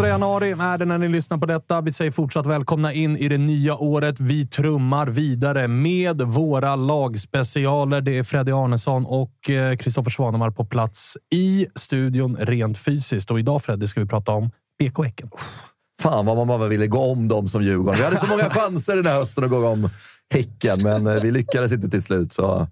Den 2 januari är det när ni lyssnar på detta. Vi säger fortsatt välkomna in i det nya året. Vi trummar vidare med våra lagspecialer. Det är Freddy Arnesson och eh, Kristoffer Svanemar på plats i studion rent fysiskt. Och idag Freddy ska vi prata om BK Häcken. Fan vad man bara ville gå om dem som Djurgården. Vi hade så många chanser den här hösten att gå om Häcken, men eh, vi lyckades inte till slut. Så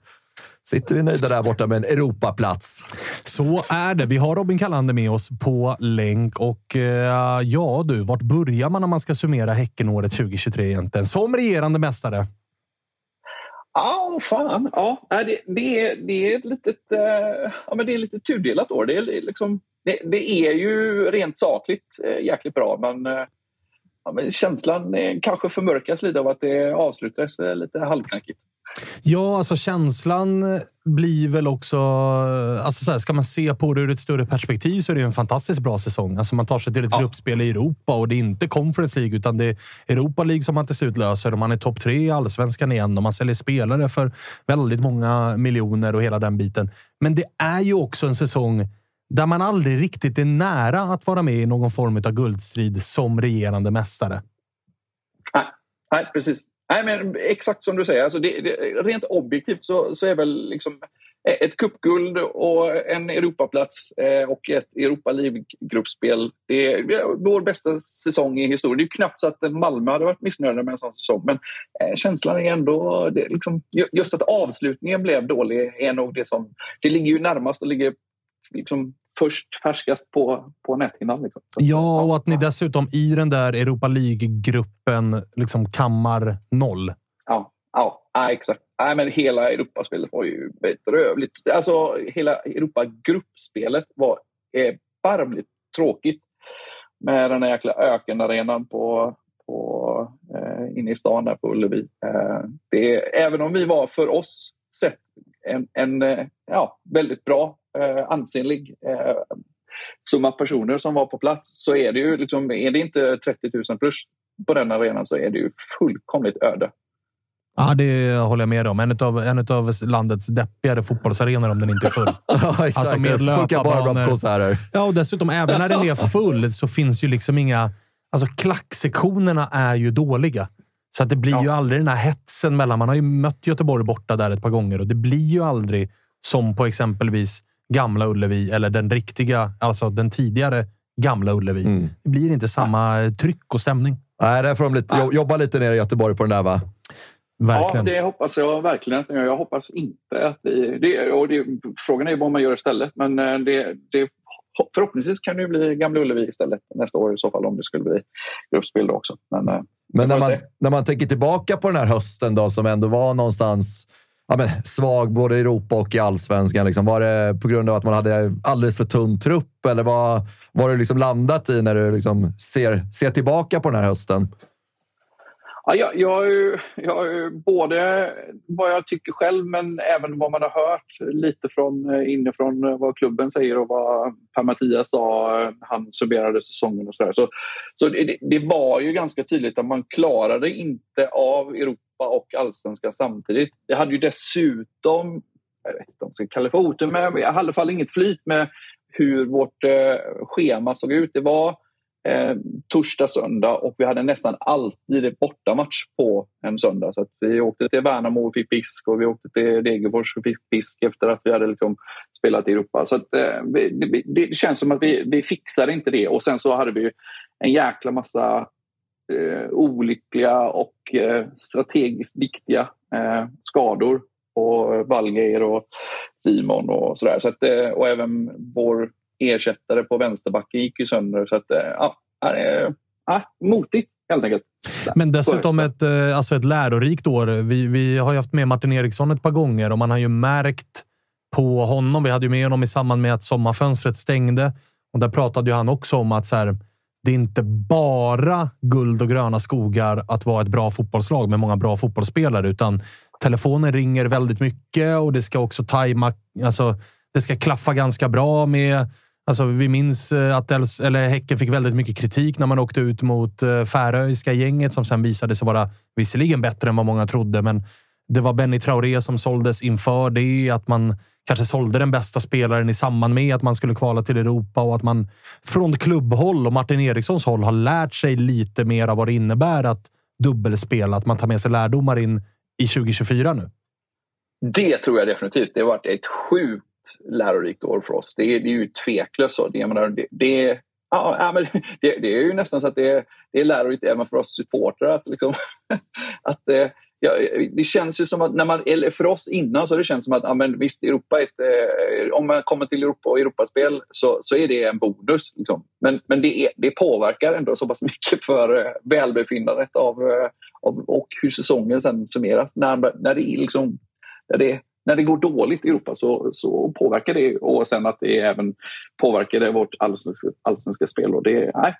sitter vi nöjda där borta med en Europaplats. Så är det. Vi har Robin Kalander med oss på länk och eh, ja du, vart börjar man när man ska summera Häckenåret 2023 egentligen? Som regerande mästare. Ja, fan. Ja, det, det, är, det är ett litet, eh, ja, men det är lite tudelat år. Det är, liksom, det, det är ju rent sakligt eh, jäkligt bra, men, eh, ja, men känslan eh, kanske förmörkas lite av att det avslutades eh, lite halvknackigt. Ja, alltså känslan blir väl också... Alltså så här, ska man se på det ur ett större perspektiv så är det en fantastiskt bra säsong. Alltså man tar sig till ett Ja. gruppspel i Europa och det är inte Conference League utan det är Europa League som man till slut löser och man är topp tre i allsvenskan igen och man säljer spelare för väldigt många miljoner och hela den biten. Men det är ju också en säsong där man aldrig riktigt är nära att vara med i någon form av guldstrid som regerande mästare. Nej, nej precis. Nej, men exakt som du säger. Alltså det, det, rent objektivt så, så är väl liksom ett cupguld och en Europaplats eh, och ett Europa League-gruppspel det är vår bästa säsong i historien. Det är ju knappt så att Malmö hade varit missnöjda med en sån säsong, men eh, känslan är ändå... Det, är liksom, just att avslutningen blev dålig är nog det som... Det ligger ju närmast och ligger liksom först färskast på, på näthinnan. Liksom. Ja, och att ni dessutom i den där Europa League-gruppen liksom kammar noll. Ja, ja, ja exakt. Nej, men hela Europaspelet var ju bedrövligt. Alltså, hela Europa-gruppspelet var erbarmligt tråkigt. Med den här jäkla ökenarenan på, på, eh, inne i stan där på Ullevi. Eh, det, även om vi var för oss sett en, en eh, ja, väldigt bra, eh, ansenlig eh, summa personer som var på plats så är det ju liksom, är det inte 30 000 plus på den arenan så är det ju fullkomligt öde. Ja, det håller jag med om. En av en utav landets deppigare fotbollsarenor om den inte är full. Ja, exakt. Alltså med löparbanor. konserter. Ja, och dessutom även när den är full så finns ju liksom inga... Alltså klacksektionerna är ju dåliga. Så att det blir ju aldrig den här hetsen mellan... Man har ju mött Göteborg borta där ett par gånger och det blir ju aldrig som på exempelvis Gamla Ullevi eller den riktiga, alltså den tidigare Gamla Ullevi. Mm. Det blir inte samma tryck och stämning. Nej, där får de lite, jo- jobba lite nere i Göteborg på den där, va? Verkligen. Ja, det hoppas jag verkligen. att ni gör. Jag hoppas inte att vi... Det, och det, frågan är ju vad man gör istället. Men eh, det, det, förhoppningsvis kan det ju bli Gamla Ullevi istället nästa år i så fall om det skulle bli gruppspel då också. Men, eh, Men när man, se. när man tänker tillbaka på den här hösten då, som ändå var någonstans ja, men, svag både i Europa och i allsvenskan. Liksom. Var det på grund av att man hade alldeles för tunn trupp eller vad har du liksom landat i när du liksom ser, ser tillbaka på den här hösten? Ja, jag, jag, har ju- jag har ju både vad jag tycker själv men även vad man har hört lite från eh, inifrån eh, vad klubben säger och vad Per-Mattias sa eh, han summerade säsongen och sådär. Så, så det- det var ju ganska tydligt att man klarade inte av Europa och allsvenskan samtidigt. Jag hade ju dessutom, jag vet inte om jag ska kalla det för otur, men i alla fall inget flyt med hur vårt eh, schema såg ut. Det var eh, torsdag, söndag och vi hade nästan alltid ett bortamatch på en söndag. Så att vi åkte till Värnamo och fick pisk och vi åkte till Degerfors och fick pisk efter att vi hade liksom spelat i Europa. Så att, eh, det, det känns som att vi, vi fixade inte det och sen så hade vi en jäkla massa eh, olyckliga och eh, strategiskt viktiga eh, skador på Wallgeir och Simon och sådär. Så att, eh, och även vår ersättare på vänsterbacken gick ju sönder. Så att, eh, ja, äh, motigt helt enkelt. Men dessutom ett, eh, alltså ett lärorikt år. Vi, vi har ju haft med Martin Eriksson ett par gånger och man har ju märkt på honom. Vi hade ju med honom i samband med att sommarfönstret stängde och där pratade ju han också om att så här, det är inte bara guld och gröna skogar att vara ett bra fotbollslag med många bra fotbollsspelare, utan telefonen ringer väldigt mycket och det ska också tajma. Alltså, det ska klaffa ganska bra med Alltså, vi minns eh, att Els, eller Häcken fick väldigt mycket kritik när man åkte ut mot eh, Färöiska gänget som sen visade sig vara visserligen bättre än vad många trodde, men det var Benny Traoré som såldes inför det. Att man kanske sålde den bästa spelaren i samband med att man skulle kvala till Europa och att man från klubbhåll och Martin Erikssons håll har lärt sig lite mer av vad det innebär att dubbelspela. Att man tar med sig lärdomar in i 2024 nu. Det tror jag definitivt. Det har varit ett sjukt lärorikt år för oss. Det är, det är ju tveklöst så. Det, menar, det, det, ja, men det, det är ju nästan så att det, är- det är lärorikt även för oss supportrar. Att, liksom, att, eh, ja, det känns ju som att när man, eller för oss innan så har det känts som att ja, men visst, Europa är ett, eh, om man kommer till Europa och Europaspel så, så är det en bonus. Liksom. Men, men det, är, det påverkar ändå så pass mycket för eh, välbefinnandet av, eh, av, och hur säsongen sen summeras. När, när det är liksom när det, när det går dåligt i Europa så, så påverkar det och sen att det även påverkar det vårt allsvenska, allsvenska spel. Och det, nej,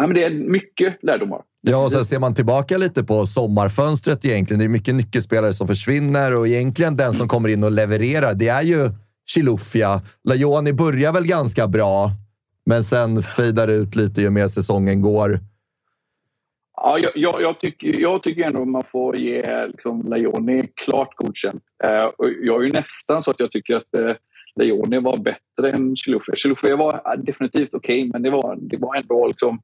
nej, men det är mycket lärdomar. Ja, och sen ser man tillbaka lite på sommarfönstret egentligen. Det är mycket nyckelspelare som försvinner och egentligen den som kommer in och levererar, det är ju Chilufya. Lajoni börjar väl ganska bra, men sen fejdar det ut lite ju mer säsongen går. Ja, jag, jag, jag, tycker, jag tycker ändå man får ge liksom, Lajoni klart godkänt. Eh, och jag är ju nästan så att jag tycker att eh, Lajoni var bättre än Chilufya. Chilufya var definitivt okej, men det var, det var ändå liksom...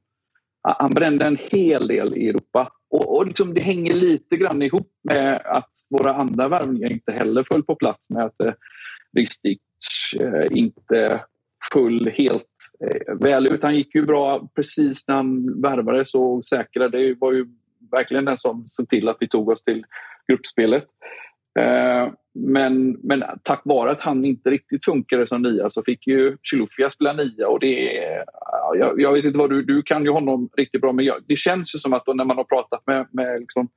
Han brände en hel del i Europa. Och, och liksom det hänger lite grann ihop med att våra andra värvningar inte heller föll på plats med att eh, Ristic eh, inte full helt eh, väl ut. Han gick ju bra precis när han värvades och säkrade. Det var ju verkligen den som såg till att vi tog oss till gruppspelet. Eh, men, men tack vare att han inte riktigt funkade som nia så fick ju Chilufya spela nia och det är, jag, jag vet inte vad du, du kan ju honom riktigt bra men jag, det känns ju som att när man har pratat med, med liksom,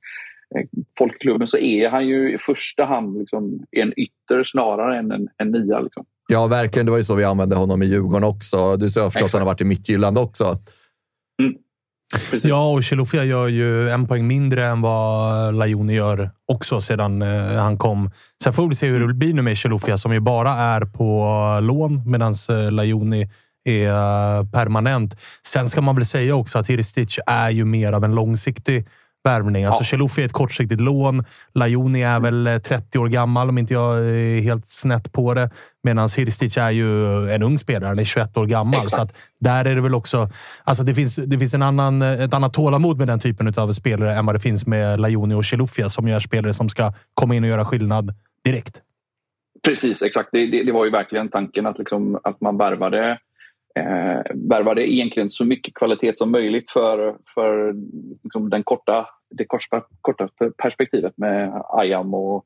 eh, folk i klubben så är han ju i första hand liksom en ytter snarare än en, en nia. Liksom. Ja, verkligen. Det var ju så vi använde honom i Djurgården också. Du har förstått att han har varit i Midtjylland också. Precis. Ja, och Chilufya gör ju en poäng mindre än vad Lajoni gör också sedan eh, han kom. Sen får vi se hur det blir nu med Chilufya som ju bara är på lån medan eh, Lajoni är eh, permanent. Sen ska man väl säga också att Hiristic är ju mer av en långsiktig värvning. Alltså, Ja. Chilufya är ett kortsiktigt lån. Lajoni är väl eh, 30 år gammal om inte jag är helt snett på det. Medan Hirstic är ju en ung spelare. Han är 21 år gammal. Exakt. Så att där är det väl också... Alltså det finns, det finns en annan, ett annat tålamod med den typen av spelare än vad det finns med Lajoni och Chilufya som ju är spelare som ska komma in och göra skillnad direkt. Precis, exakt. Det, det, det var ju verkligen tanken att, liksom, att man värvade, eh, värvade egentligen så mycket kvalitet som möjligt för, för liksom, den korta, det korta, korta perspektivet med Ayam och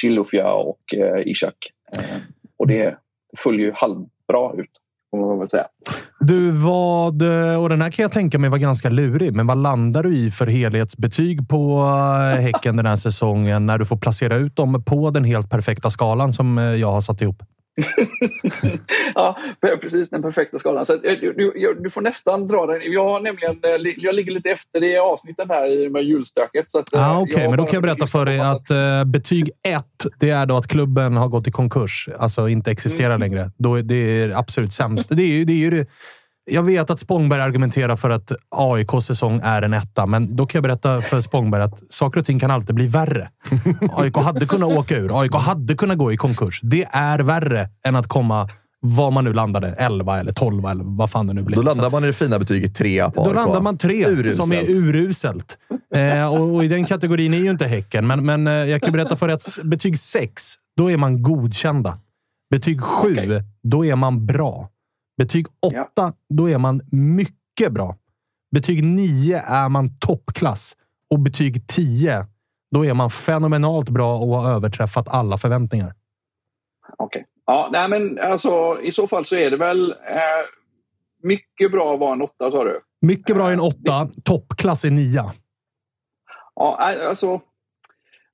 Chilufya och eh, Ishak. Eh, och det föll ju halvbra ut, får man väl säga. Du, vad... Eh, och den här kan jag tänka mig var ganska lurig, men vad landar du i för helhetsbetyg på eh, Häcken den här säsongen när du får placera ut dem på den helt perfekta skalan som eh, jag har satt ihop? ja, precis den perfekta skalan. Så eh, du, du, du får nästan dra den. Jag har nämligen, eh, jag ligger lite efter i avsnitten här med julstöket. Så att, eh, Ah, jag men då kan jag berätta för dig att eh, betyg 1, det är då att klubben har gått i konkurs. Alltså inte existerar Mm. längre. Då det är absolut sämst. Det är det är ju det. Jag vet att Spångberg argumenterar för att AIKs säsong är en etta, men då kan jag berätta för Spångberg att saker och ting kan alltid bli värre. AIK hade kunnat åka ur. AIK hade kunnat gå i konkurs. Det är värre än att komma, var man nu landade, 11 eller 12 eller vad fan det nu blir. Då landar man i det fina betyget 3 på då AIK. landar man tre, Uruselt. som är uruselt. Eh, och, och i den kategorin är ju inte Häcken, men, men eh, jag kan berätta för dig att betyg 6, då är man godkända. Betyg 7, Okej. då är man bra. Betyg 8, Ja. då är man mycket bra. Betyg 9 är man toppklass. Och betyg 10, då är man fenomenalt bra och har överträffat alla förväntningar. Okej. Ja, nej, men alltså, I så fall så är det väl eh, mycket bra att vara en åtta, sa du? Mycket bra är en 8, toppklass är 9. Ja, alltså,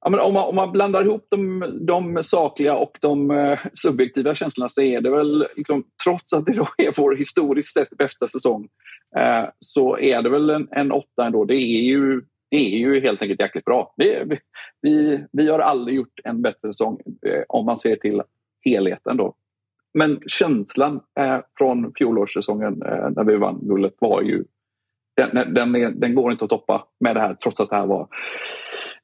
ja, men om, man, om man blandar ihop de, de sakliga och de eh, subjektiva känslorna så är det väl, liksom, trots att det då är vår historiskt sett bästa säsong, eh, så är det väl en, en åtta ändå. Det är ju, det är ju helt enkelt jäkligt bra. Det, vi, vi, vi har aldrig gjort en bättre säsong eh, om man ser till helheten. Då. Men känslan eh, från fjolårssäsongen eh, när vi vann guldet var ju den, den, är, den går inte att toppa med det här trots att det här var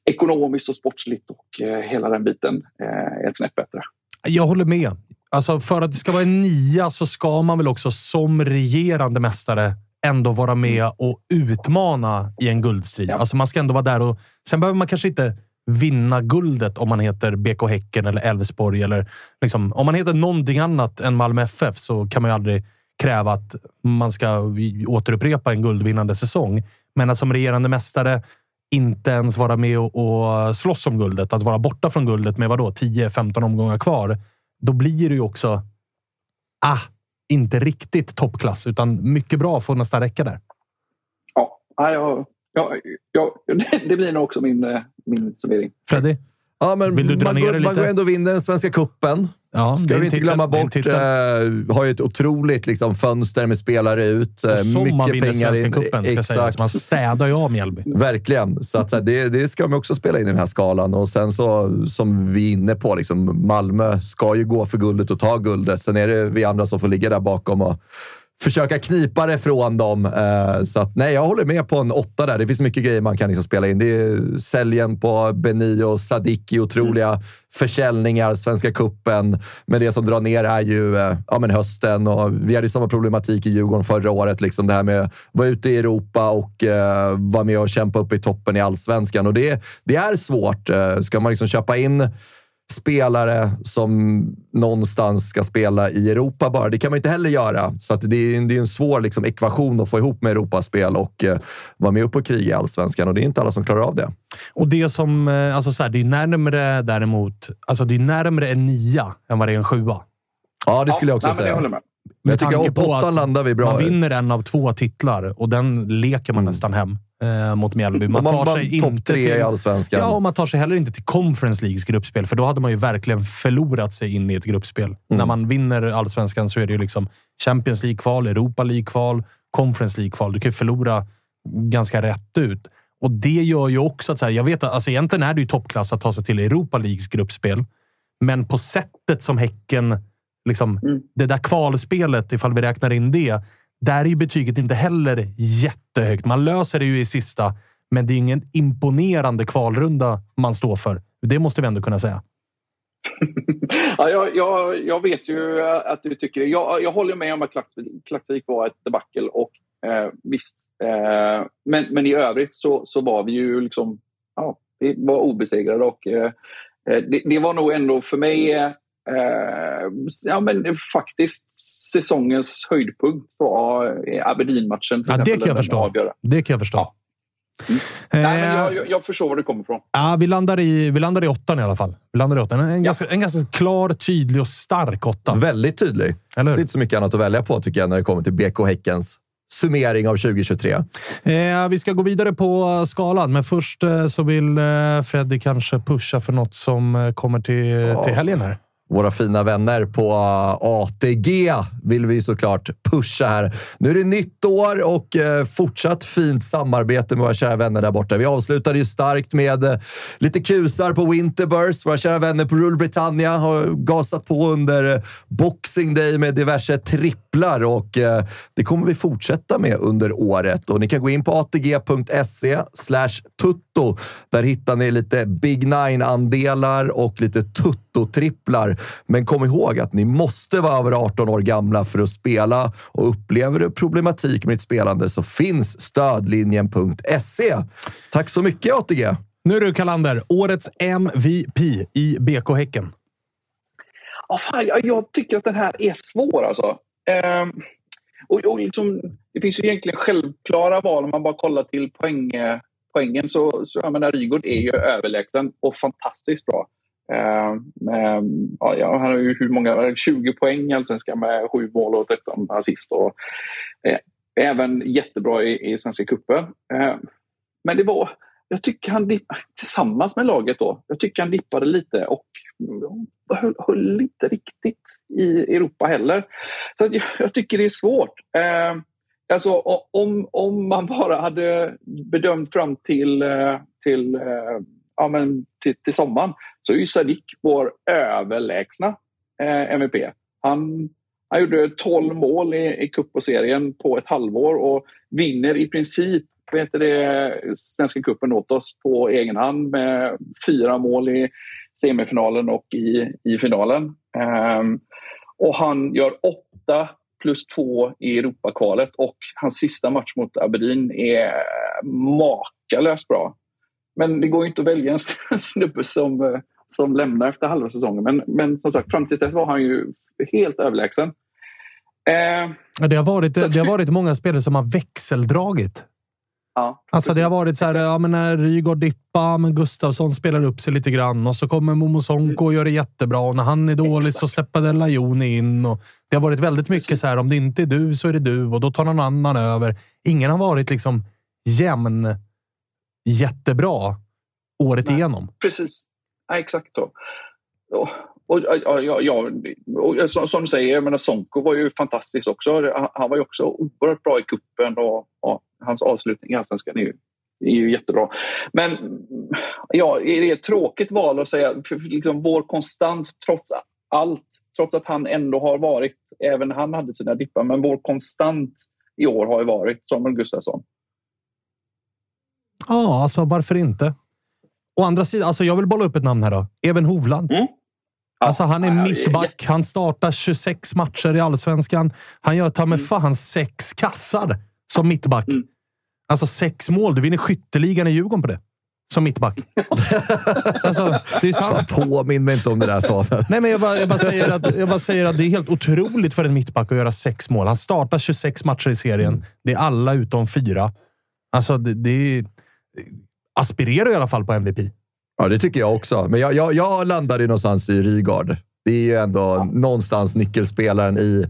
ekonomiskt och sportsligt och eh, hela den biten eh, ett snäpp bättre. Jag håller med. Alltså för att det ska vara en nia så ska man väl också som regerande mästare ändå vara med och utmana i en guldstrid. Ja. Alltså man ska ändå vara där och... Sen behöver man kanske inte vinna guldet om man heter BK Häcken eller Elfsborg. Eller liksom, om man heter någonting annat än Malmö FF så kan man ju aldrig kräva att man ska återupprepa en guldvinnande säsong. Men att som regerande mästare inte ens vara med och, och slåss om guldet, att vara borta från guldet med vadå, 10-15 omgångar kvar, då blir det ju också ah, inte riktigt toppklass, utan mycket bra får nästan räcka där. Ja, ja, jag, ja, ja, det blir nog också min, eh, min summering. Freddy? Ja, men Vill du dra man, ner går, det man lite? går ändå och vinner den svenska kuppen. Ja, Ska vi inte titel, glömma bort. Eh, har ju ett otroligt liksom, fönster med spelare ut. Eh, Och som man mycket vinner pengar Svenska cupen, ska sägas. Exakt. Man städar ju av Mjällby. Verkligen. Så, att, så här, det, det ska man också spela in i den här skalan. Och sen så, som vi är inne på, liksom, Malmö ska ju gå för guldet och ta guldet. Sen är det vi andra som får ligga där bakom och försöka knipa det från dem. Eh, så att, nej, jag håller med på en åtta där. Det finns mycket grejer man kan liksom spela in. Det är säljen på Beni och Sadiki, otroliga försäljningar, Svenska kuppen. Men det som drar ner är ju eh, ja, men hösten och vi hade ju samma problematik i Djurgården förra året. Liksom det här med att vara ute i Europa och eh, vara med och kämpa upp i toppen i allsvenskan. Och det, det är svårt. Eh, ska man liksom köpa in spelare som någonstans ska spela i Europa bara. Det kan man inte heller göra. Så att det, är, det är en svår liksom, ekvation att få ihop med Europaspel och eh, vara med upp och kriga i allsvenskan. Och det är inte alla som klarar av det. Och det som, eh, alltså så här, det är närmre däremot, alltså det är närmre en nia än vad det är en sjua. Ja, det skulle jag också nej, men säga. Jag håller med. Men jag tycker tanke att på åttan att landar vi bra Man vinner en av två titlar och den leker man nästan hem eh, mot Mjällby. Man Man, man, tar man sig topp inte tre till... i allsvenskan. Ja, och man tar sig heller inte till Conference Leagues gruppspel, för då hade man ju verkligen förlorat sig in i ett gruppspel. Mm. När man vinner allsvenskan så är det ju liksom Champions League-kval, Europa League-kval, Conference League-kval. Du kan ju förlora ganska rätt ut. Och det gör ju också att, så här, jag vet att alltså egentligen är det ju toppklass att ta sig till Europa Leagues gruppspel. Men på sättet som Häcken, liksom, det där kvalspelet, ifall vi räknar in det, där är ju betyget inte heller jättehögt. Man löser det ju i sista, Men det är ingen imponerande kvalrunda man står för. Det måste vi ändå kunna säga. ja, jag, jag, jag, vet ju eh, att du tycker det. Jag, jag håller med om att Klaxvik var ett debacle. Och, eh, visst, eh, men, men i övrigt så, så var vi ju liksom... Ja, vi var obesegrade och eh, eh det, det, var nog ändå för mig eh, ja, men faktiskt säsongens höjdpunkt var Aberdeen-matchen. Ja, det kan jag förstå. Det kan jag förstå. Ja. Mm. Nej, men jag, jag, jag, förstår var du kommer ifrån. Ja, vi landar i, vi landar i åttan i alla fall. Vi landar i åttan. En, ja. ganska, en ganska klar, tydlig och stark åtta. Väldigt tydlig. Det finns inte så mycket annat att välja på tycker jag när det kommer till BK Häckens summering av 2023. Eh, vi ska gå vidare på skalan, men först eh, så vill eh, Freddy kanske pusha för något som eh, kommer till, ja. till helgen här våra fina vänner på eh, ATG vill vi såklart pusha här. Nu är det nytt år och eh, fortsatt fint samarbete med våra kära vänner där borta. Vi avslutade ju starkt med eh, lite kusar på Winterburst. Våra kära vänner på Rule Britannia har gasat på under Boxing Day med diverse tripplar och det kommer vi fortsätta med under året. Och ni kan gå in på atg.se tutto. Där hittar ni lite Big Nine-andelar och lite tutto tutto-tripplar men kom ihåg att ni måste vara över 18 år gamla för att spela och upplever du problematik med ditt spelande så finns stödlinjen.se. Tack så mycket ATG! Nu är du Kalander, årets MVP i BK Häcken. Oh, fan, jag, jag, tycker att den här är svår alltså. Ehm, och, och liksom, det finns ju egentligen självklara val om man bara kollar till poäng, poängen. Så, så jag menar, Rygaard är ju överlägsen och fantastiskt bra. Uh, ja, han har ju hur många, 20 poäng i Allsvenskan med 7 mål och 13 assist. Och, uh, även jättebra i, i Svenska cupen. Uh, men det var, jag tycker han dippade, tillsammans med laget då, jag tycker han dippade lite och höll, höll inte riktigt i Europa heller. Så jag, jag tycker det är svårt. Alltså om, om man bara hade bedömt fram till, till ja, men till, till sommaren så är ju Sadiq vår överlägsna eh, MVP. Han, han gjorde 12 mål i, i cup och serien på ett halvår och vinner i princip vet det, Svenska cupen åt oss på egen hand med fyra mål i semifinalen och i, i finalen. Um, och han gör åtta plus två i Europakvalet och hans sista match mot Aberdeen är makalöst bra. Men det går inte att välja en snubbe som, eh, som lämnar efter halva säsongen. Men, men som sagt, fram till dess var han ju helt överlägsen. Eh, det, har varit, det har varit många spelare som har växeldragit. Ja, alltså det har varit så här, ja, men när Rygaard dippar, men Gustavsson spelar upp sig lite grann och så kommer Momo Sonko och gör det jättebra. Och när han är dålig Exakt. så släpper Den Lajoni in. Och det har varit väldigt mycket Precis. så här, om det inte är du så är det du och då tar någon annan över. Ingen har varit liksom jämn jättebra året Nej, igenom. Precis. Ja, exakt så. Och, och, ja, ja, och, som, som, du säger, jag menar, Sonko var ju fantastisk också. Han var ju också oerhört bra i kuppen och, och hans avslutning i Allsvenskan är ju, är ju jättebra. Men ja, är det ett tråkigt val att säga? För liksom vår konstant, trots allt, trots att han ändå har varit, även han hade sina dippar, men vår konstant i år har ju varit Samuel Gustafsson. Ja, alltså varför inte? Å andra sidan, alltså jag vill bolla upp ett namn här då. Even Hovland. Mm. Ja, alltså han är mittback. Han startar 26 matcher i allsvenskan. Han gör ta med mm. fan sex kassar som mittback. Mm. Alltså sex mål. Du vinner skytteligan i Djurgården på det. Som mittback. alltså, det är sant. Påminn mig inte om det där Svanen. Nej, men jag bara, jag, bara säger att, jag bara säger att det är helt otroligt för en mittback att göra sex mål. Han startar 26 matcher i serien. Mm. Det är alla utom fyra. Alltså, det, det är aspirerar i alla fall på MVP. Ja, det tycker jag också. Men jag, jag, jag landade någonstans i Rygaard. Det är ju ändå ja. någonstans nyckelspelaren i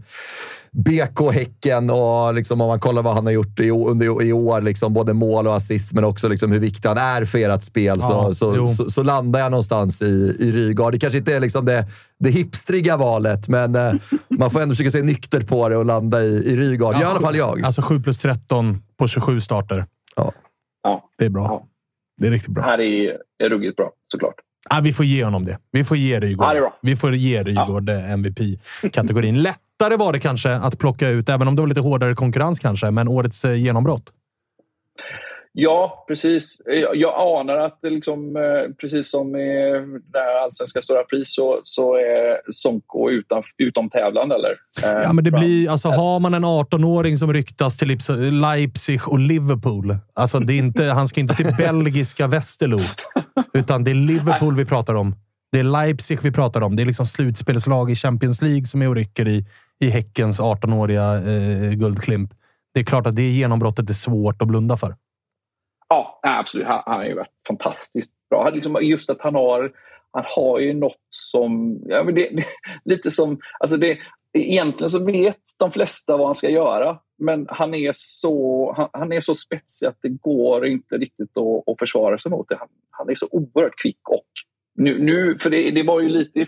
BK Häcken och liksom om man kollar vad han har gjort i, under, i år, liksom både mål och assist, men också liksom hur viktig han är för ert spel, ja, så, så, så, landar jag någonstans i, i Rygaard. Det kanske inte är liksom det, det hipstriga valet, men eh, man får ändå försöka se nyktert på det och landa i, i Rygaard. Ja, I alla fall jag. Alltså 7 plus 13 på 27 starter. Ja. Det är bra. Ja. Det är riktigt bra. Det här är, är ruggigt bra, såklart. Ah, vi får ge honom det. Vi får ge Rygaard, ja, vi får ge Rygaard ja. Eh, MVP-kategorin. Lättare var det kanske att plocka ut, även om det var lite hårdare konkurrens kanske, men årets eh, genombrott? Ja, precis. Jag, jag anar att det liksom, eh, precis som i det allsvenska stora pris så, så är Sonko utan, utom tävlan eller? Eh, ja, men det blir, alltså, har man en 18-åring som ryktas till Leipzig och Liverpool. Alltså, det är inte, han ska inte till belgiska Westerlo, utan det är Liverpool vi pratar om. Det är Leipzig vi pratar om. Det är liksom slutspelslag i Champions League som är och rycker i, i Häckens 18-åriga eh, guldklimp. Det är klart att det genombrottet är svårt att blunda för. Ja, absolut. Han, han har ju varit fantastiskt bra. Liksom just att han har, han har ju något som... Ja, men det, det, lite som... Alltså det, egentligen så vet de flesta vad han ska göra. Men han är så, han, han är så spetsig att det går inte riktigt att, att försvara sig mot det. Han, han är så oerhört kvick och nu, nu för det, det var ju lite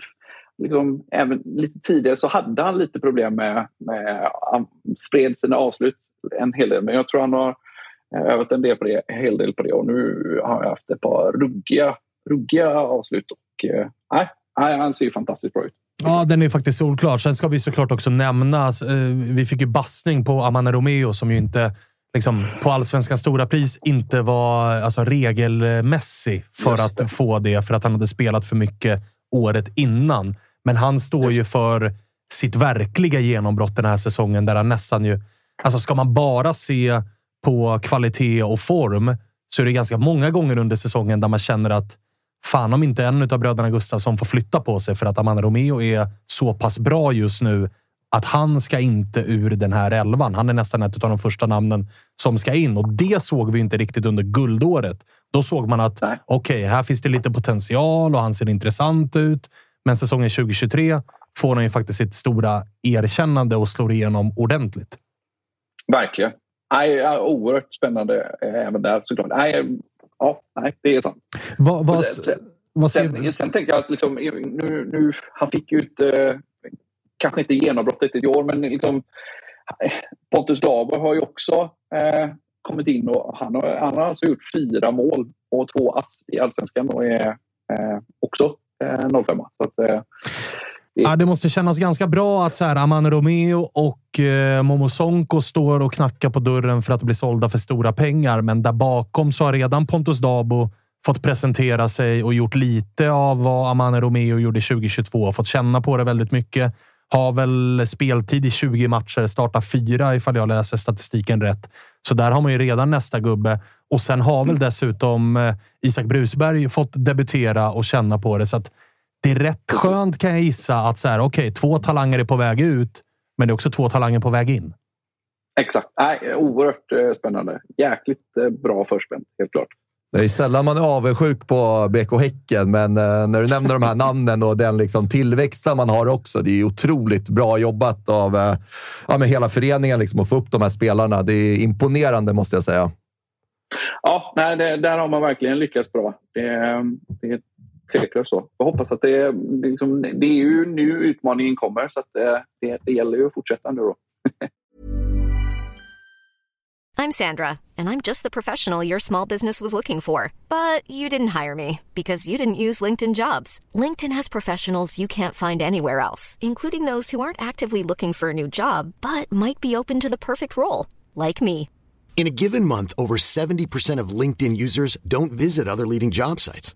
liksom, även lite tidigare så hade han lite problem med, med han spred sina avslut en hel del men jag tror han har övat en del på det, en hel del på det och nu har han haft ett par ruggiga, ruggiga avslut och eh, nej, han ser ju fantastiskt bra ut. Ja, den är faktiskt solklar. Sen ska vi såklart också nämna, eh, vi fick ju bassning på Amanda Romeo som ju inte liksom, på allsvenskans stora pris inte var alltså, regelmässig för att få det, för att han hade spelat för mycket året innan. Men han står ju för sitt verkliga genombrott den här säsongen där han nästan ju... Alltså ska man bara se på kvalitet och form så är det ganska många gånger under säsongen där man känner att fan om inte en av bröderna Gustafsson får flytta på sig för att Amanda Romeo är så pass bra just nu att han ska inte ur den här elvan. Han är nästan ett av de första namnen som ska in och det såg vi inte riktigt under guldåret. Då såg man att okej, okay, här finns det lite potential och han ser intressant ut. Men säsongen 2023 får han ju faktiskt sitt stora erkännande och slår igenom ordentligt. Verkligen. Nej, oerhört spännande även där såklart. Nej, ja, nej, det är sant. Vad, vad, sen, vad sen, sen tänker jag att liksom, nu, nu, han fick ju inte kanske inte genombrottet i år, men liksom, Pontus Daber har ju också eh, kommit in och han har, han har alltså gjort fyra mål och två ass i allsvenskan och är eh, också eh, 05. Så att, eh, Ja, det måste kännas ganska bra att så här, Amane Romeo och eh, Momo Sonko står och knackar på dörren för att bli sålda för stora pengar. Men där bakom så har redan Pontus Dabo fått presentera sig och gjort lite av vad Amane Romeo gjorde 2022. Fått känna på det väldigt mycket. Har väl speltid i 20 matcher, startar fyra ifall jag läser statistiken rätt. Så där har man ju redan nästa gubbe. Och sen har väl dessutom eh, Isak Brusberg fått debutera och känna på det. Så att det är rätt skönt kan jag gissa att så här, okay, två talanger är på väg ut, men det är också två talanger på väg in. Exakt. Nej, oerhört eh, spännande. Jäkligt eh, bra förspänt, helt klart. Det är sällan man är avundsjuk på BK Häcken, men eh, när du nämner de här namnen och den liksom tillväxten man har också. Det är otroligt bra jobbat av ja, med hela föreningen liksom, att få upp de här spelarna. Det är imponerande, måste jag säga. Ja, nej, det, där har man verkligen lyckats bra. Det, det är tveklöst så. Jag hoppas att det, det, liksom, det är ju nu utmaningen kommer, så att eh, det, det gäller ju att fortsätta nu då. I'm Sandra, and I'm just the professional your small business was looking for. But you didn't hire me because you didn't use LinkedIn jobs. LinkedIn has professionals you can't find anywhere else, including those who aren't actively looking for a new job but might be open to the perfect role, like me. In a given month, over 70% of LinkedIn users don't visit other leading job sites.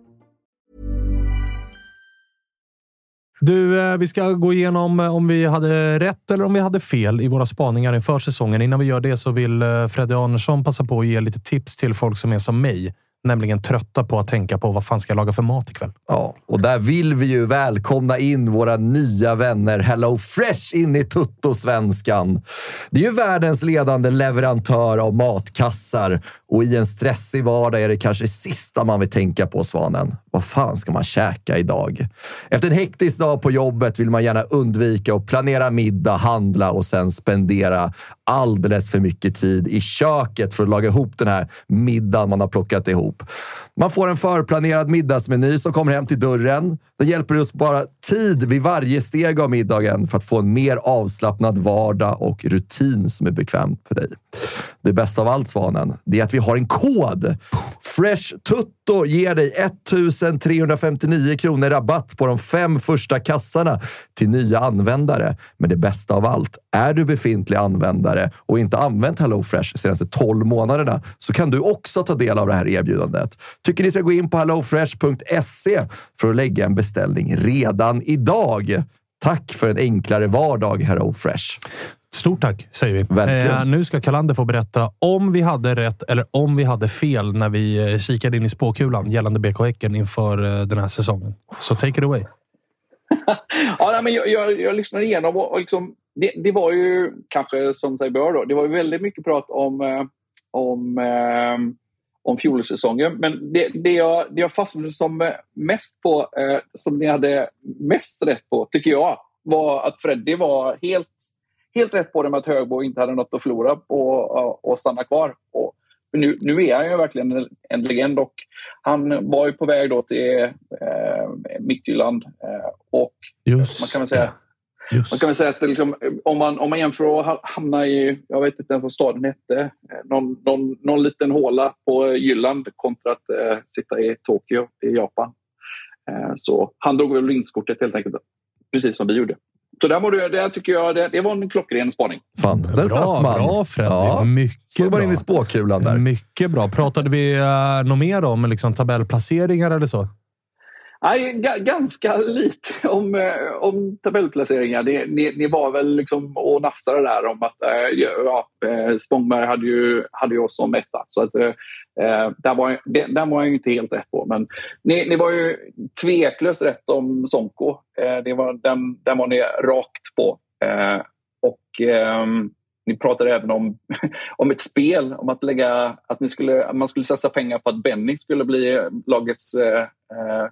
Du, eh, vi ska gå igenom eh, om vi hade rätt eller om vi hade fel i våra spaningar inför säsongen. Innan vi gör det så vill eh, Fredde Andersson passa på att ge lite tips till folk som är som mig nämligen trötta på att tänka på vad fan ska jag laga för mat ikväll. Ja, och där vill vi ju välkomna in våra nya vänner Hello Fresh in i Tuttosvenskan. Det är ju världens ledande leverantör av matkassar och i en stressig vardag är det kanske det sista man vill tänka på, Svanen. Vad fan ska man käka idag? Efter en hektisk dag på jobbet vill man gärna undvika att planera middag, handla och sen spendera alldeles för mycket tid i köket för att laga ihop den här middagen man har plockat ihop. Man får en förplanerad middagsmeny som kommer hem till dörren. Det hjälper dig att spara tid vid varje steg av middagen för att få en mer avslappnad vardag och rutin som är bekväm för dig. Det bästa av allt, Svanen, det är att vi har en kod. Fresh Tutto ger dig 1359 kronor rabatt på de fem första kassarna till nya användare. Men det bästa av allt, är du befintlig användare och inte använt HelloFresh senaste 12 månaderna så kan du också ta del av det här erbjudandet. Tycker ni ska gå in på hellofresh.se för att lägga en beställning redan idag. Tack för en enklare vardag, HelloFresh. Stort tack, säger vi. Eh, nu ska Kalander få berätta om vi hade rätt eller om vi hade fel när vi eh, kikade in i spåkulan gällande BK Häcken inför eh, den här säsongen. Så take it away. ja, nej, men jag, jag, jag lyssnade igenom och, och liksom, det, det, var ju kanske som sig bör då. Det var ju väldigt mycket prat om, eh, om, eh, om fjolårssäsongen. Men det, det, jag, det jag fastnade som mest på, eh, som ni hade mest rätt på, tycker jag, var att Freddy var helt, helt rätt på det med att Högbo inte hade något att förlora på och, och stanna kvar. Och, nu, nu är han ju verkligen en, en legend och han var ju på väg då till eh, Midtjylland. Eh, och Just man kan väl säga, Just. man kan väl säga att det liksom, om, man, om man jämför att hamna i, jag vet inte ens vad staden hette, eh, någon, någon, någon liten håla på Jylland kontra att eh, sitta i Tokyo i Japan. Eh, så han drog väl vinstkortet helt enkelt, precis som vi gjorde. Så där, var det, där tycker jag det, det var en klockren spaning. Fan, den Bra, satt man. bra Freddy. Ja. Mycket Så bara bra. in i spåkulan där. Mycket bra. Pratade vi uh, något mer om liksom, tabellplaceringar eller så? Nej, ganska lite om, eh, om tabellplaceringar. Ni, ni, ni var väl liksom och nafsade där om att eh, ja, eh, Spångberg hade ju, hade ju oss som etta. Så att, eh, eh, där, var, det, där var jag ju inte helt rätt på. Men ni, ni var ju tveklöst rätt om Sonko. Eh, det var, den, den var ni rakt på. Eh, och ehm, ni pratade även om, om ett spel, om att, lägga, att ni skulle, att man skulle satsa pengar på att Benny skulle bli lagets eh, eh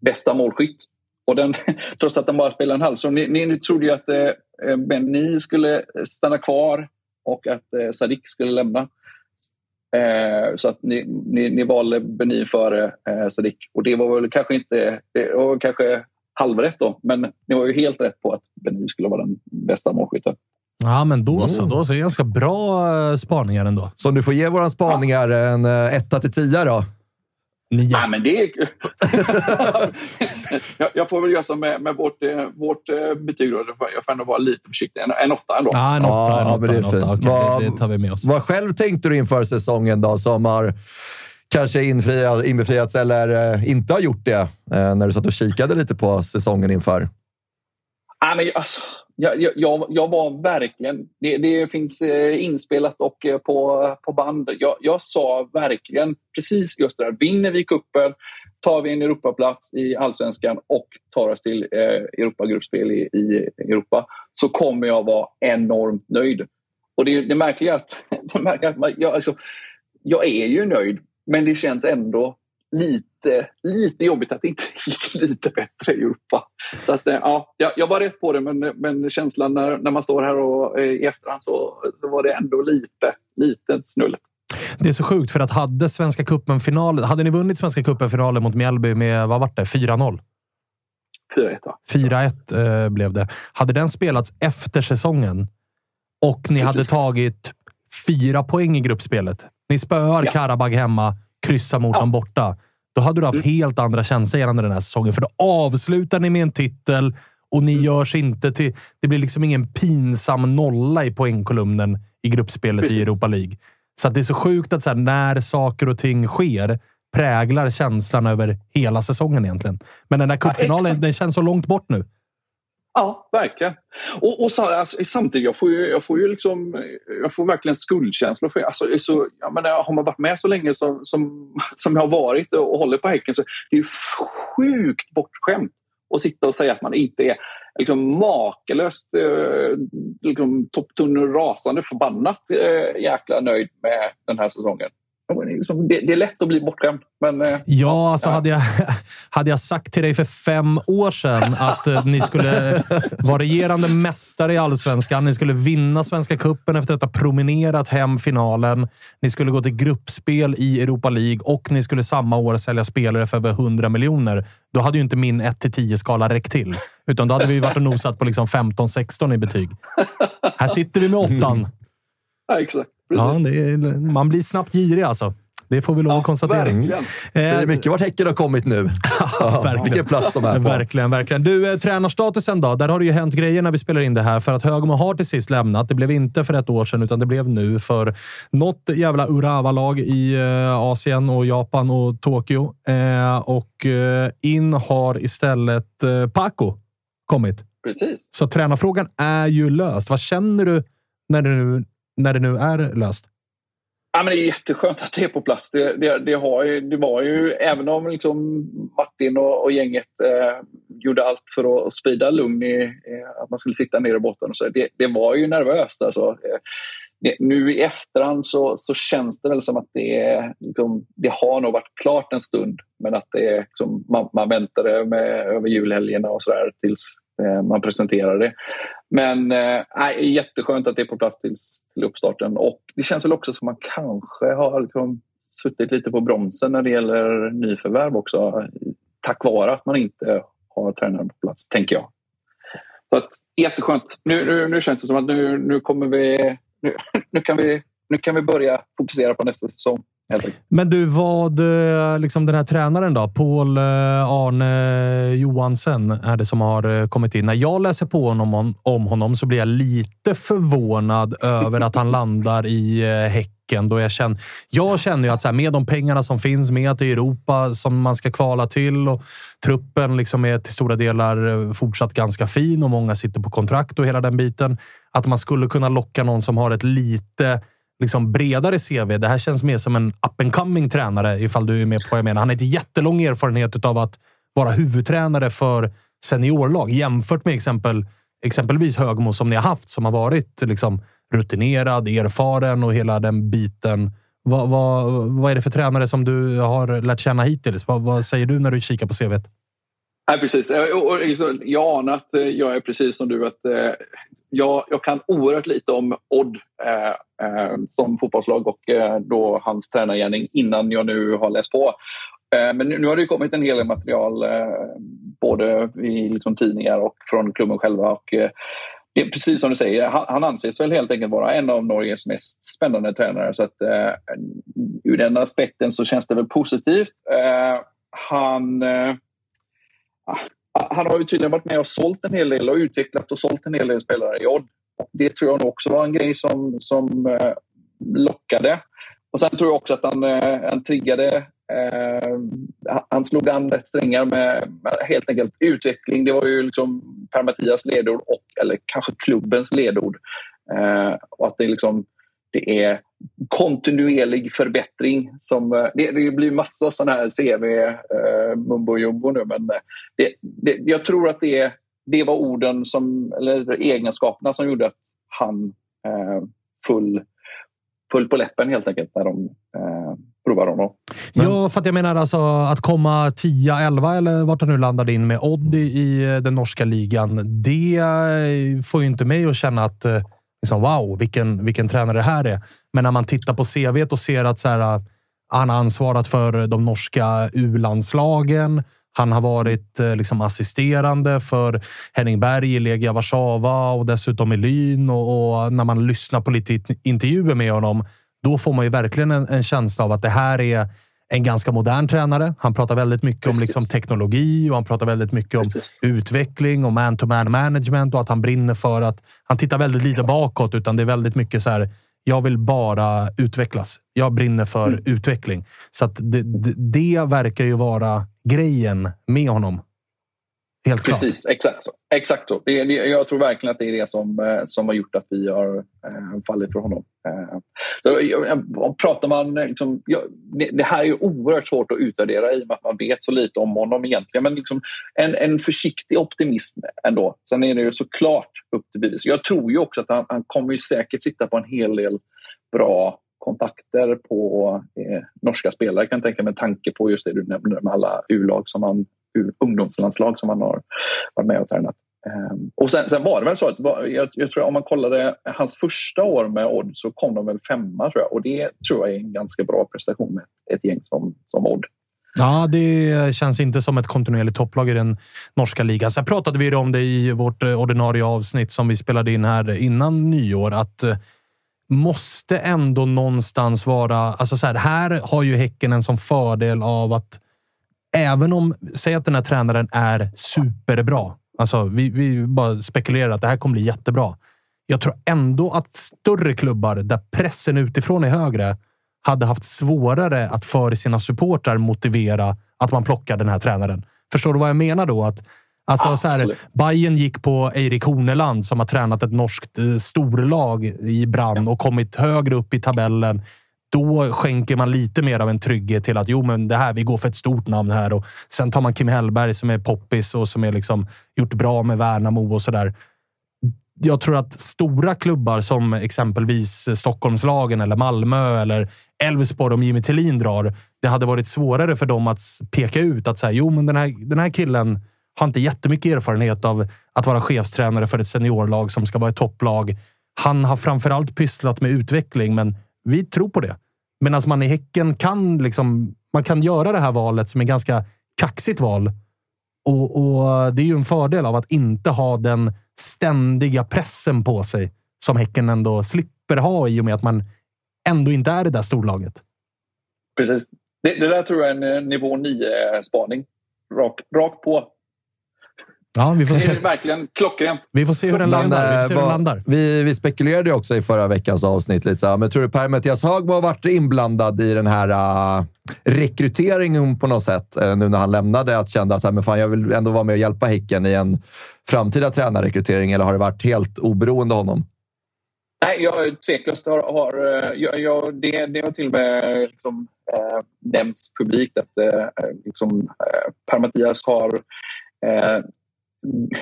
bästa målskytt. Och den, trots att han bara spelade en halv. Så ni, ni, ni trodde ju att eh, Benny skulle stanna kvar och att eh, Sadik skulle lämna. Eh, så att ni, ni, ni valde Benny före eh, Sadik. Och det var väl kanske inte... Det var kanske halvrätt då. Men ni var ju helt rätt på att Benny skulle vara den bästa målskytten. Ja, men då så. Då så. Det är ganska bra uh, spaningar ändå. Så du får ge våra spaningar en uh, etta till tia då? Nio. Nej, men det är... jag, jag får väl göra som med, med vårt, eh, vårt eh, betyg. Då. Jag får ändå vara lite försiktig. En, en åtta ändå. Ja, en åtta. Ja, en åtta, men det är en åtta. fint. Okej, Vad- det, tar vi med oss. Vad själv tänkte du inför säsongen då, som har kanske infriat, inbefriats eller eh, inte har gjort det när du satt och kikade lite på säsongen inför? Nej, men, alltså, jag, jag, jag, var verkligen... Det, det finns eh, inspelat och eh, på, på band. Jag, jag sa verkligen precis just det där. Vinner vi kuppen tar vi en Europaplats i allsvenskan och tar oss till eh, Europagruppspel i, i Europa så kommer jag vara enormt nöjd. Och det, det märkliga är att, det märkliga att man, jag, alltså, jag är ju nöjd, men det känns ändå lite, lite jobbigt att det inte gick lite bättre i Europa. Så att, eh, ja, jag, var rätt på det, men, men känslan när, när man står här och, eh, i efterhand så, så var det ändå lite, lite snulligt. Det är så sjukt, för att hade Svenska cupen-finalen... Hade ni vunnit Svenska cupen-finalen mot Mjällby med, vad var det, 4-0? 4-1 va? 4-1 eh, blev det. Hade den spelats efter säsongen och ni hade Precis. tagit fyra poäng i gruppspelet. Ni spöar Ja. Karabag hemma, kryssar mot Ja. dem borta. Då hade du haft helt andra känslor gällande den här säsongen. För då avslutar ni med en titel Och ni görs inte till... Det blir liksom ingen pinsam nolla i poängkolumnen i gruppspelet Precis. i Europa League. Så det är så sjukt att så här, när saker och ting sker präglar känslan över hela säsongen egentligen. Men den där cupfinalen, exakt. den känns så långt bort nu. Ja, verkligen. Och, och så, alltså, samtidigt, jag får ju, jag får ju liksom, jag får verkligen skuldkänslor. För, alltså, så, jag menar, eh, har man varit med så länge som, som, som jag har varit och, och håller på Häcken så det är ju sjukt bortskämt att sitta och säga att man inte är liksom, makalöst eh, liksom, topptunnor rasande förbannat eh, jäkla nöjd med den här säsongen. Det är det, är lätt att bli bortskämd. Men, eh, Ja, alltså ja. Hade, jag, hade jag sagt till dig för fem år sedan att eh, ni skulle vara regerande mästare i allsvenskan, ni skulle vinna Svenska cupen efter att ha promenerat hem finalen, ni skulle gå till gruppspel i Europa League och ni skulle samma år sälja spelare för över 100 miljoner. Då hade ju inte min 1-10-skala räckt till. Utan då hade vi varit och nosat på liksom 15-16 i betyg. Här sitter vi med åttan. ja, exakt. Ja, det är, man blir snabbt girig alltså. Det får vi lov att konstatera. verkligen. Säger mycket vart Häcken har kommit nu. Ja, verkligen. Vilken plats de är på. Verkligen, verkligen. Du, eh, tränarstatusen då? Där har det ju hänt grejer när vi spelar in det här. För att Högmo har till sist lämnat. Det blev inte för ett år sedan, utan det blev nu för något jävla Urawa-lag i eh, Asien och Japan och Tokyo. Eh, och eh, in har istället eh, Paco kommit. Precis. Så tränarfrågan är ju löst. Vad känner du när nu, när det nu är löst? Ja, men det är jätteskönt att det är på plats. Det, det, det, har ju, det var ju, även om liksom Martin och, och gänget eh, gjorde allt för att, sprida lugn i eh, att man skulle sitta ner i båten. Och så, det, det var ju nervöst. Alltså. Eh, det, nu i efterhand så, så känns det väl som att det, liksom, det har nog varit klart en stund. Men att det liksom, man, man väntade med, över julhelgerna och sådär tills eh, man presenterade det. Men eh, jätteskönt att det är på plats tills, till uppstarten. Och det känns väl också som att man kanske har liksom suttit lite på bromsen när det gäller nyförvärv också. Tack vare att man inte har tränaren på plats, tänker jag. Så att, jätteskönt. Nu, nu, nu känns det som att nu, nu kommer vi... Nu, nu, kan vi nu kan vi börja fokusera på nästa säsong. Men du, vad eh, liksom den här tränaren då? Paul-Arne eh, Johansen är det som har eh, kommit in. När jag läser på honom, om, honom så blir jag lite förvånad över att han landar i Häcken. Då jag, känner, jag känner ju att så här, med de pengarna som finns, med att det är Europa som man ska kvala till och truppen liksom är till stora delar fortsatt ganska fin och många sitter på kontrakt och hela den biten. Att man skulle kunna locka någon som har ett lite liksom bredare CV. Det här känns mer som en up and coming tränare, ifall du är med på vad jag menar. Han har inte jättelång erfarenhet av att vara huvudtränare för seniorlag jämfört med exempel, exempelvis Högmo som ni har haft, som har varit liksom rutinerad, erfaren och hela den biten. Vad, vad, vad är det för tränare som du har lärt känna hittills? Vad, vad säger du när du kikar på CVt? Nej, precis. Eh, och, liksom, jag anar att eh, jag är precis som du. att eh, jag, jag kan oerhört lite om Odd eh, som fotbollslag och eh, då hans tränargärning innan jag nu har läst på. Eh, men nu, nu har det kommit en hel del material både i liksom, tidningar och från klubben själva. Och, det är precis som du säger, han, han anses väl helt enkelt vara en av Norges mest spännande tränare. Så att, eh, ur den aspekten så känns det väl positivt. Han han har ju tydligen varit med och sålt en hel del och utvecklat och sålt en hel del spelare i Odd. Det tror jag nog också var en grej som, som eh, lockade. Och sen tror jag också att han, eh, han triggade eh, han slog an rätt strängar med, med helt enkelt utveckling. Det var ju liksom Per-Mattias ledord och eller kanske klubbens ledord. Eh, och att det är liksom det är kontinuerlig förbättring. Som, eh, det, det blir massa sådana här CV eh, mumbo jumbo nu men eh, det, det, jag tror att det, det var orden som, eller egenskaperna som gjorde att han eh, full, full på läppen helt enkelt när de eh, provar honom. Ja, för att jag menar alltså att komma 10-11 eller vart han nu landade in med Odd i, i den norska ligan. Det får ju inte mig att känna att eh, liksom, wow, vilken, vilken tränare det här är. Men när man tittar på CV och ser att så här, äh, han har ansvarat för de norska U-landslagen. Han har varit äh, liksom assisterande för Henning Berg i Legia Warszawa och dessutom i Lyn. Och, och när man lyssnar på lite intervjuer med honom, då får man ju verkligen en, en känsla av att det här är en ganska modern tränare. Han pratar väldigt mycket Precis. om liksom teknologi och han pratar väldigt mycket Precis. om utveckling och man-to-man management och att han brinner för att... Han tittar väldigt lite bakåt, utan det är väldigt mycket så här. Jag vill bara utvecklas. Jag brinner för mm. utveckling. Så att det, det, det verkar ju vara grejen med honom. Helt Precis, klart. exakt så. Exakt så. Det, jag tror verkligen att det är det som, eh, som har gjort att vi har äh, fallit för honom. Eh, så, pratar man, eh, liksom, det, här är ju oerhört svårt att utvärdera i och med att man vet så lite om honom egentligen. Men liksom, en, en försiktig optimism ändå. Sen är det ju såklart upp till bevis. Jag tror ju också att han, han kommer ju säkert sitta på en hel del bra kontakter på eh, norska spelare kan jag tänka med tanke på just det du nämnde med alla U-lag som han ungdomslandslag som han har varit med och tränat. Ehm, och sen, sen, var det väl så att jag, jag, tror om man kollade hans första år med Odd så kom de väl femma tror jag och det tror jag är en ganska bra prestation med ett gäng som, som Odd. Ja, det känns inte som ett kontinuerligt topplag i den norska ligan. Sen pratade vi om det i vårt eh, ordinarie avsnitt som vi spelade in här innan nyår. Att eh, måste ändå någonstans vara... Alltså så här, här har ju Häcken en sån fördel av att även om, säg att den här tränaren är superbra. Alltså, vi, vi bara spekulerar att det här kommer bli jättebra. Jag tror ändå att större klubbar där pressen utifrån är högre hade haft svårare att för sina supportrar motivera att man plockar den här tränaren. Förstår du vad jag menar då? Att, alltså, så här, Bayern gick på Eirik Horneland som har tränat ett norskt eh, storlag i Brann och kommit högre upp i tabellen då skänker man lite mer av en trygghet till att jo, men det här, vi går för ett stort namn här. Och sen tar man Kim Hellberg som är poppis och som är liksom gjort bra med Värnamo och sådär. Jag tror att stora klubbar som exempelvis Stockholmslagen eller Malmö eller Elfsborg om Jimmy Tillin drar. Det hade varit svårare för dem att peka ut att säga, jo, men den här, den här killen har inte jättemycket erfarenhet av att vara chefstränare för ett seniorlag som ska vara ett topplag. Han har framförallt pysslat med utveckling, men vi tror på det. Medan man i Häcken kan, liksom, man kan göra det här valet som är ganska kaxigt val. Och, och, Det är ju en fördel av att inte ha den ständiga pressen på sig som Häcken ändå slipper ha i och med att man ändå inte är det där storlaget. Precis. Det, det där tror jag är en eh, nivå 9-spaning. Rakt rak på. Ja, vi får se. Det är verkligen klockrent. Vi får se hur den landar. Vi, hur den landar. Vi, vi spekulerade också i förra veckans avsnitt lite så men tror du Per-Mattias Hagbo har varit inblandad i den här uh, rekryteringen på något sätt? Uh, nu när han lämnade, att kände att så här, men fan, jag vill ändå vara med och hjälpa Häcken i en framtida tränarrekrytering, eller har det varit helt oberoende av honom? Nej, jag tveklöst har... har eh, jag, jag, det, det har till och med liksom, äh, nämnts publikt att äh, liksom, äh, Per-Mattias har eh,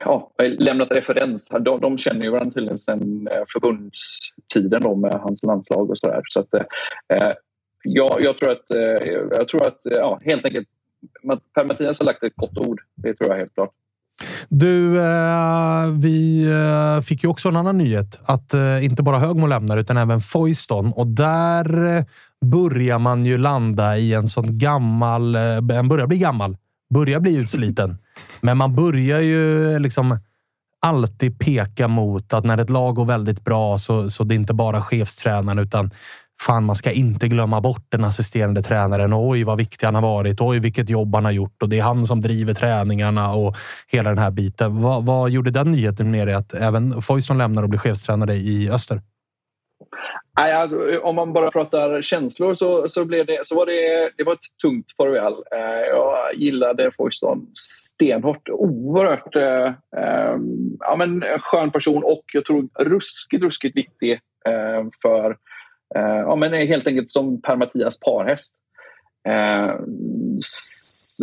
ja, lämnat referens. De, de känner ju varandra tydligen sedan eh, förbundstiden då med hans landslag och sådär. Så att, eh, eh jag, jag, tror att, eh, jag tror att eh, ja, helt enkelt Per-Mattias har lagt ett gott ord. Det tror jag helt klart. Du, eh, vi fick ju också en annan nyhet. Att eh, inte bara Högmo lämnar, utan även Foyston. Och där börjar man ju landa i en sån gammal... En börjar bli gammal. Börjar bli utsliten. Men man börjar ju liksom alltid peka mot att när ett lag går väldigt bra så, så det är inte bara chefstränaren utan fan, man ska inte glömma bort den assisterande tränaren. Oj, vad viktig han har varit. Oj, vilket jobb han har gjort och det är han som driver träningarna och hela den här biten. Vad, vad gjorde den nyheten med dig att även Foyston lämnar och blir chefstränare i Öster? Nej, alltså, om man bara pratar känslor så, så, blev det, så var det, det var ett tungt farväl. Eh, jag gillade Foyston stenhårt. Oerhört eh, eh, ja, men, skön person och jag tror ruskigt, ruskigt viktig eh, för eh, ja, men helt enkelt som Per-Mattias parhäst. Eh,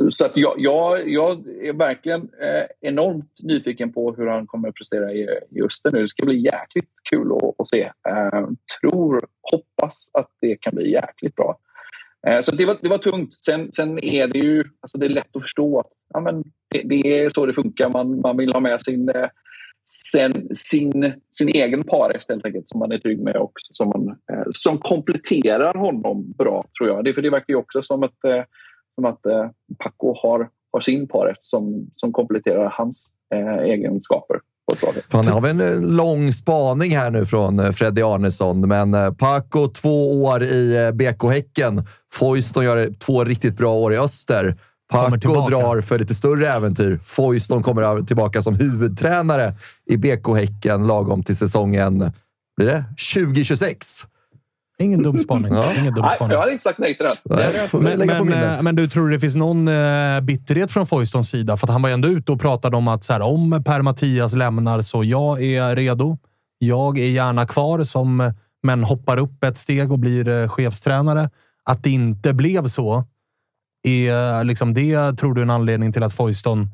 så att jag, jag, jag är verkligen eh, enormt nyfiken på hur han kommer att prestera i, i Öster nu. Det ska bli jäkligt kul att, att se. Eh, tror, hoppas att det kan bli jäkligt bra. Så det var, det var tungt. Sen, sen är det ju alltså det är lätt att förstå att ja, men det, det är så det funkar. Man, man vill ha med sin, sen, sin, sin, egen parhäst helt enkelt som man är trygg med och som, man, eh, som kompletterar honom bra, tror jag. Det, för det verkar ju också som att eh, som att eh, Paco har, har sin parhäst som, som kompletterar hans eh, egenskaper. Fan, har vi en lång spaning här nu från eh, Freddy Arnesson, men Paco två år i BK Häcken. Foyston gör två riktigt bra år i öster. Paco drar för lite större äventyr. Foyston kommer tillbaka som huvudtränare i BK Häcken lagom till säsongen blir det 2026. Ingen dum spaning. Ja. Ingen dum spaning. Nej, jag hade inte sagt nej till det. Men, men, men, du tror det finns någon äh, bitterhet från Foystons sida? För han var ju ändå ute och pratade om att så här, om Per-Mattias lämnar så jag är redo. Jag är gärna kvar, som, men hoppar upp ett steg och blir äh, chefstränare. Att det inte blev så, är liksom det tror du en anledning till att Foyston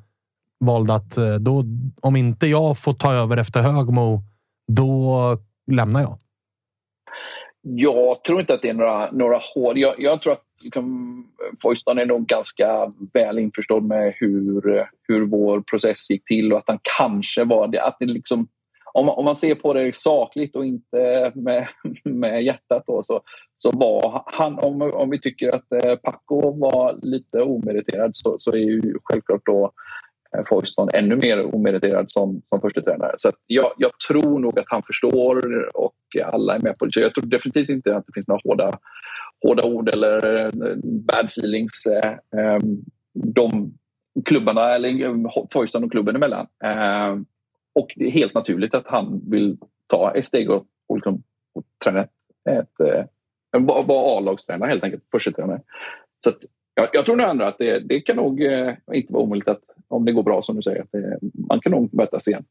valde att eh, då, om inte jag får ta över efter Högmo, då lämnar jag. Jag tror inte att det är några, några hål. Jag, jag tror att liksom, Foyston är nog ganska väl införstådd med hur, hur vår process gick till och att han kanske var det. Att det liksom, om, om man ser på det sakligt och inte med, med hjärtat då, så, så var han, om, om vi tycker att eh, Paco var lite omeriterad så, så är ju självklart då Eh, Foyston ännu mer omeriterad som, som första tränare. Så jag, jag, tror nog att han förstår och alla är med på det. Så jag tror definitivt inte att det finns några hårda, hårda ord eller eh, bad feelings eh, eh, de klubbarna, eller eh, Foyston och klubben emellan. Eh, och det är helt naturligt att han vill ta ett steg och, och, liksom, och träna ett, ett, var A-lagstränare helt enkelt, första. Så att, jag, jag tror nog ändå att det, det kan nog eh, inte vara omöjligt att om det går bra som du säger. Att det, man kan nog mötas igen.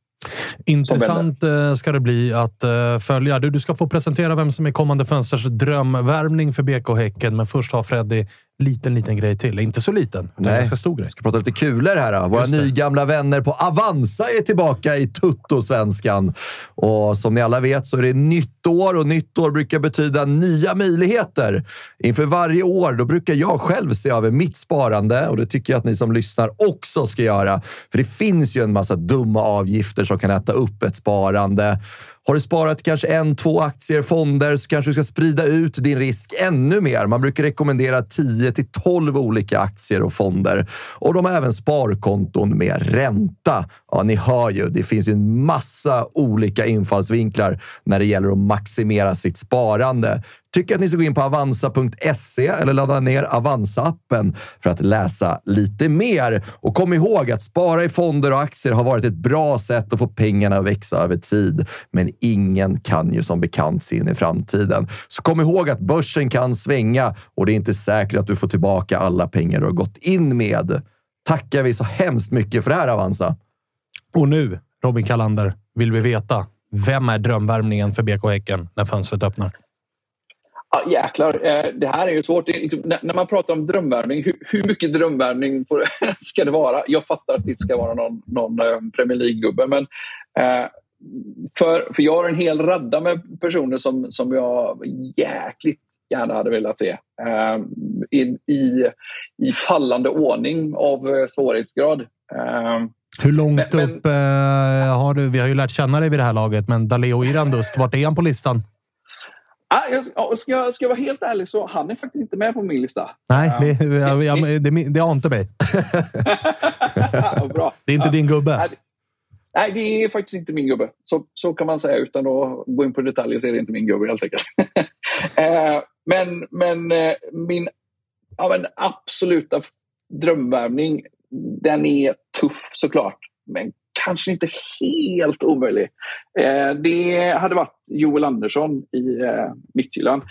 Intressant eh, ska det bli att eh, följa. Du, du ska få presentera vem som är kommande fönsters drömvärmning för BK Häcken. Men först har Freddy liten, liten grej till. Inte så liten, Nej. ganska stor grej. ska prata lite kulor här. Då. Våra nygamla vänner på Avanza är tillbaka i Tutto-svenskan. Och som ni alla vet så är det nytt år och nytt år brukar betyda nya möjligheter. Inför varje år då brukar jag själv se över mitt sparande och det tycker jag att ni som lyssnar också ska göra. För det finns ju en massa dumma avgifter som kan äta upp ett sparande. Har du sparat kanske en, två aktier, fonder, så kanske du ska sprida ut din risk ännu mer. Man brukar rekommendera 10 till 12 olika aktier och fonder. Och de har även sparkonton med ränta. Ja, ni hör ju, det finns ju en massa olika infallsvinklar när det gäller att maximera sitt sparande tycker att ni ska gå in på avanza.se eller ladda ner Avanza-appen för att läsa lite mer. Och kom ihåg att spara i fonder och aktier har varit ett bra sätt att få pengarna att växa över tid. Men ingen kan ju som bekant se in i framtiden. Så kom ihåg att börsen kan svänga och det är inte säkert att du får tillbaka alla pengar du har gått in med. Tackar vi så hemskt mycket för det här Avanza. Och nu, Robin Kalander, vill vi veta. Vem är drömvärmningen för BK Häcken när fönstret öppnar? Ja, jäklar, eh, det här är ju svårt. När man pratar om drömvärvning, hur, mycket drömvärvning ska det vara? Jag fattar att det inte ska vara någon, någon eh, Premier League-gubbe, men eh, för, för jag har en hel radda med personer som, som jag jäkligt gärna hade velat se. I, i, I fallande ordning av svårighetsgrad. Hur långt men, upp men, har du? Vi har ju lärt känna dig vid det här laget, men Daleo Irandust, vart är han på listan? Ah, jag, ska, ska jag vara helt ärlig så han är faktiskt inte med på min lista. Nej, det, jag, jag, det, det ante mig. Bra. Det är inte din gubbe? Nej, det är faktiskt inte min gubbe. Så, så kan man säga utan att gå in på detaljer så är det inte min gubbe helt enkelt. Eh, men men eh, min ja, men absoluta drömvärvning, den är tuff såklart. Men kanske inte helt omöjlig. Eh, det hade varit Joel Andersson i eh, Midtjylland.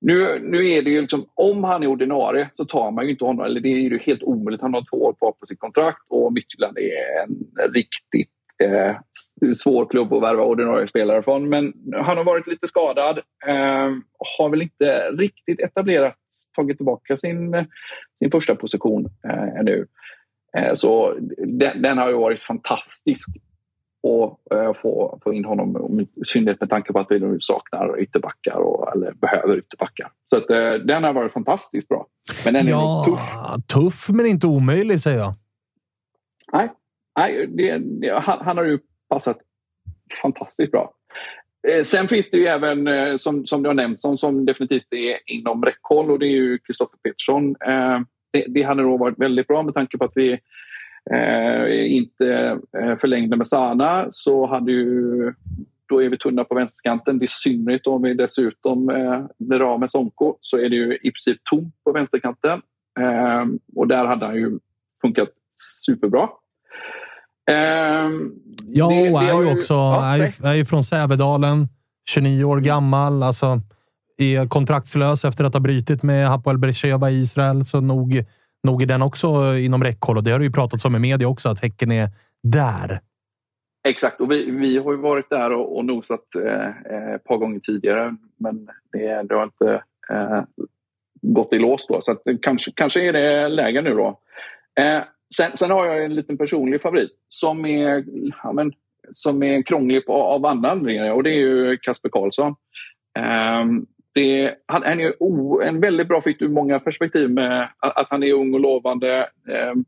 Nu, nu är det ju liksom, om han är ordinarie så tar man ju inte honom, eller det är ju helt omöjligt. Han har två år kvar på sitt kontrakt och Midtjylland är en riktigt eh, svår klubb att värva ordinarie spelare från. Men han har varit lite skadad, eh, har väl inte riktigt etablerat, tagit tillbaka sin, sin första position eh, ännu. Eh, så den, den, har ju varit fantastisk att eh, få, få in honom, i synnerhet med tanke på att vi nu saknar ytterbackar, och, eller behöver ytterbackar. Så att, eh, den har varit fantastiskt bra. Men den ja, är tuff. Tuff men inte omöjlig säger jag. Nej, nej det, det, han, han, har ju passat fantastiskt bra. Sen finns det ju även, som, som du har nämnt, som, som definitivt är inom räckhåll och det är ju Kristoffer Petersson det, det hade då varit väldigt bra med tanke på att vi eh, inte eh, förlängde med Sana så hade ju då är vi tunna på vänsterkanten. I synnerhet om vi dessutom eh, med Sonko så är det ju i princip tomt på vänsterkanten. Eh, och där hade han ju funkat superbra. Eh, ja, det, och är ju också ja, är, är från Sävedalen, 29 år gammal. Alltså, är kontraktslös efter att ha brutit med Hapoel Beresheva i Israel, så nog, nog är den också inom räckhåll. Och det har det ju pratats om i media också, att Häcken är där. Exakt, och vi, vi har ju varit där och, och nosat eh, eh, ett par gånger tidigare men det, det har inte eh, gått i lås då. Så att, kanske, kanske är det läge nu då. Eh, sen, sen, har jag en liten personlig favorit som är, ja, men, som är krånglig på, av andra anledningar och det är ju Kasper Karlsson. Ehm, det, han, han, är o, en väldigt bra fit ur många perspektiv med att han är ung och lovande. Ehm,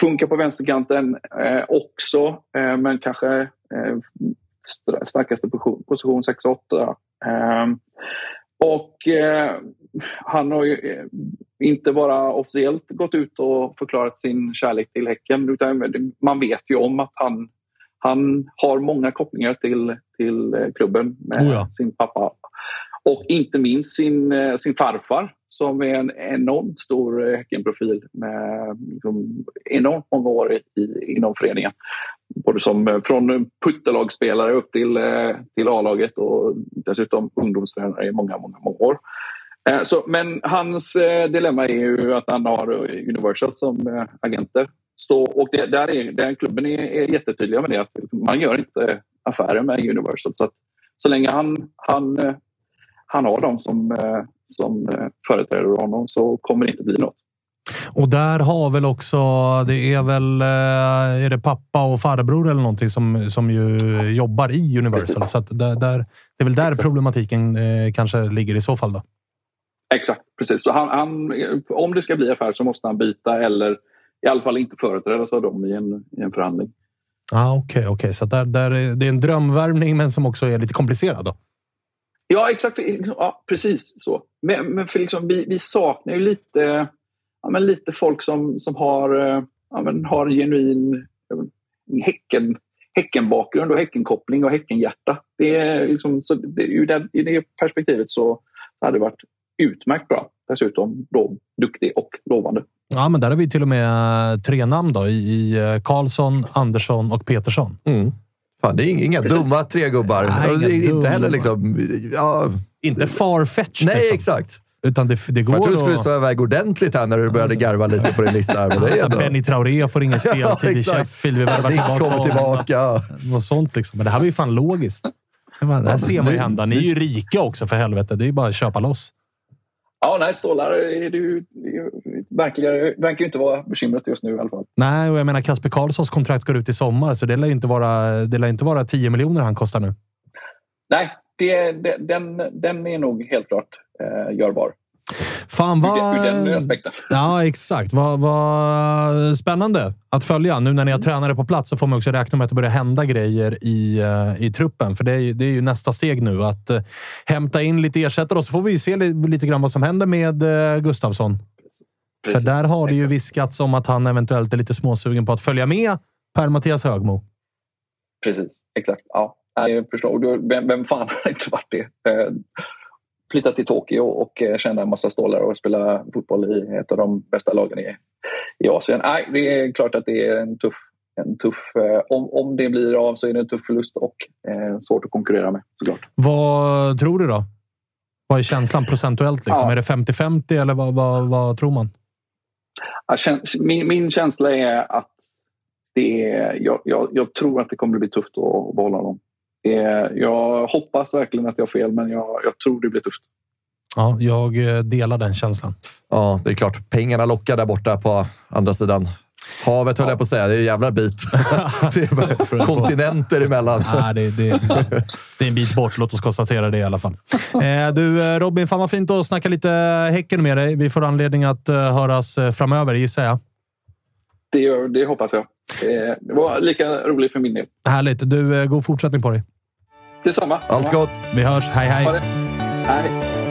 Funkar på vänsterkanten eh, också, eh, men kanske eh, starkaste position, position 6-8. Eh, och eh, han har ju eh, inte bara officiellt gått ut och förklarat sin kärlek till Häcken utan man vet ju om att han, han har många kopplingar till, till klubben med oh ja. sin pappa. Och inte minst sin, eh, sin farfar som är en enormt stor eh, Häckenprofil med liksom, enormt många år i, inom föreningen. Både som, eh, från puttelagsspelare upp till, till A-laget och dessutom ungdomstränare i många, många, många år. Så, men hans dilemma är ju att han har Universal som agenter. Så, och det, där är, den klubben är, är jättetydliga med det att man gör inte affärer med Universal. Så, att, så länge han, han, han har dem som som eh, företräder honom så kommer det inte bli något. Och där har väl också, det är väl, eh, är det pappa och farbror eller någonting som, som ju jobbar i Universal. Precis. Så där, där, det är väl där Exakt. problematiken eh, kanske ligger i så fall då. Exakt, precis. Så han, han, om det ska bli affär så måste han byta eller i alla fall inte företrädas av dem i en, i en förhandling. Ah, Okej, okay, okay. så där, där, det är en drömvärvning men som också är lite komplicerad. Då. Ja, exakt. Ja, precis så. Men, men för liksom, vi, vi saknar ju lite, ja, men lite folk som, som har, eh, ja, men har genuin häcken, Häckenbakgrund och Häckenkoppling och Häckenhjärta. Det är liksom, så det, ur det, I det perspektivet så hade det varit utmärkt bra. Dessutom då, duktig och lovande. Ja, men där har vi till och med tre namn då, i eh, Karlsson, Andersson och Petersson. Mm. Fan, det är inga Precis. dumma tre gubbar. Nej, inte dumma. heller liksom... Ja. Inte farfetched. Nej, liksom. exakt. Utan det, det går jag trodde du skulle stå iväg ordentligt här när du började garva lite på din lista. Men det är ändå... Benny Traoré får ingen speltid i Sheffield. Vi värvar tillbaka kommer tillbaka. Något sånt liksom. Men det här var ju fan logiskt. Det, här ser man ju hända. Ni är ju rika också för helvete. Det är ju bara att köpa loss. Ja, nej, stålar är det ju, verkar, verkar inte vara bekymret just nu i alla fall. Nej, och jag menar Kasper Karlssons kontrakt går ut i sommar, så det lär inte vara, det lär inte vara 10 miljoner han kostar nu. Nej, det, det, den, den är nog helt klart eh, görbar. Fan vad... Ur den aspekten. Ja, exakt. Vad, vad spännande att följa. Nu när ni har tränare på plats så får man också räkna med att det börjar hända grejer i, eh, i truppen. För det är, det är ju nästa steg nu. Att uh, hämta in lite ersättare och så får vi ju se lite, lite grann vad som händer med uh, Gustavsson. Precis. För där har det ju viskats om att han eventuellt är lite småsugen på att följa med Per-Mattias Högmo. Precis, exakt. Ja, jag förstår. Vem, vem fan har inte varit det? flytta till Tokyo och eh, tjäna en massa stålar och spela fotboll i ett av de bästa lagen i, i Asien. Nej, det är klart att det är en tuff... En tuff eh, om, om det blir av så är det en tuff förlust och eh, svårt att konkurrera med såklart. Vad tror du då? Vad är känslan procentuellt? Liksom? Ja. Är det 50-50 eller vad, vad, vad, tror man? Min, min känsla är att det är, jag, jag, jag, tror att det kommer att bli tufft att, att behålla dem. Jag hoppas verkligen att jag har fel, men jag, jag tror det blir tufft. Ja, jag eh, delar den känslan. Ja, det är klart. Pengarna lockar där borta på andra sidan Havet höll ja. jag på att säga. Det är en jävla bit. kontinenter emellan. Ja, det, det, det, är en bit bort. Låt oss konstatera det i alla fall. Eh, du eh, Robin, fan vad fint att snacka lite Häcken med dig. Vi får anledning att höras framöver, gissar jag. Det, det hoppas jag. Det var lika roligt för min del. Härligt. Du, god fortsättning på dig. Detsamma. Allt gott. Vi hörs. Hej, hej. Hej.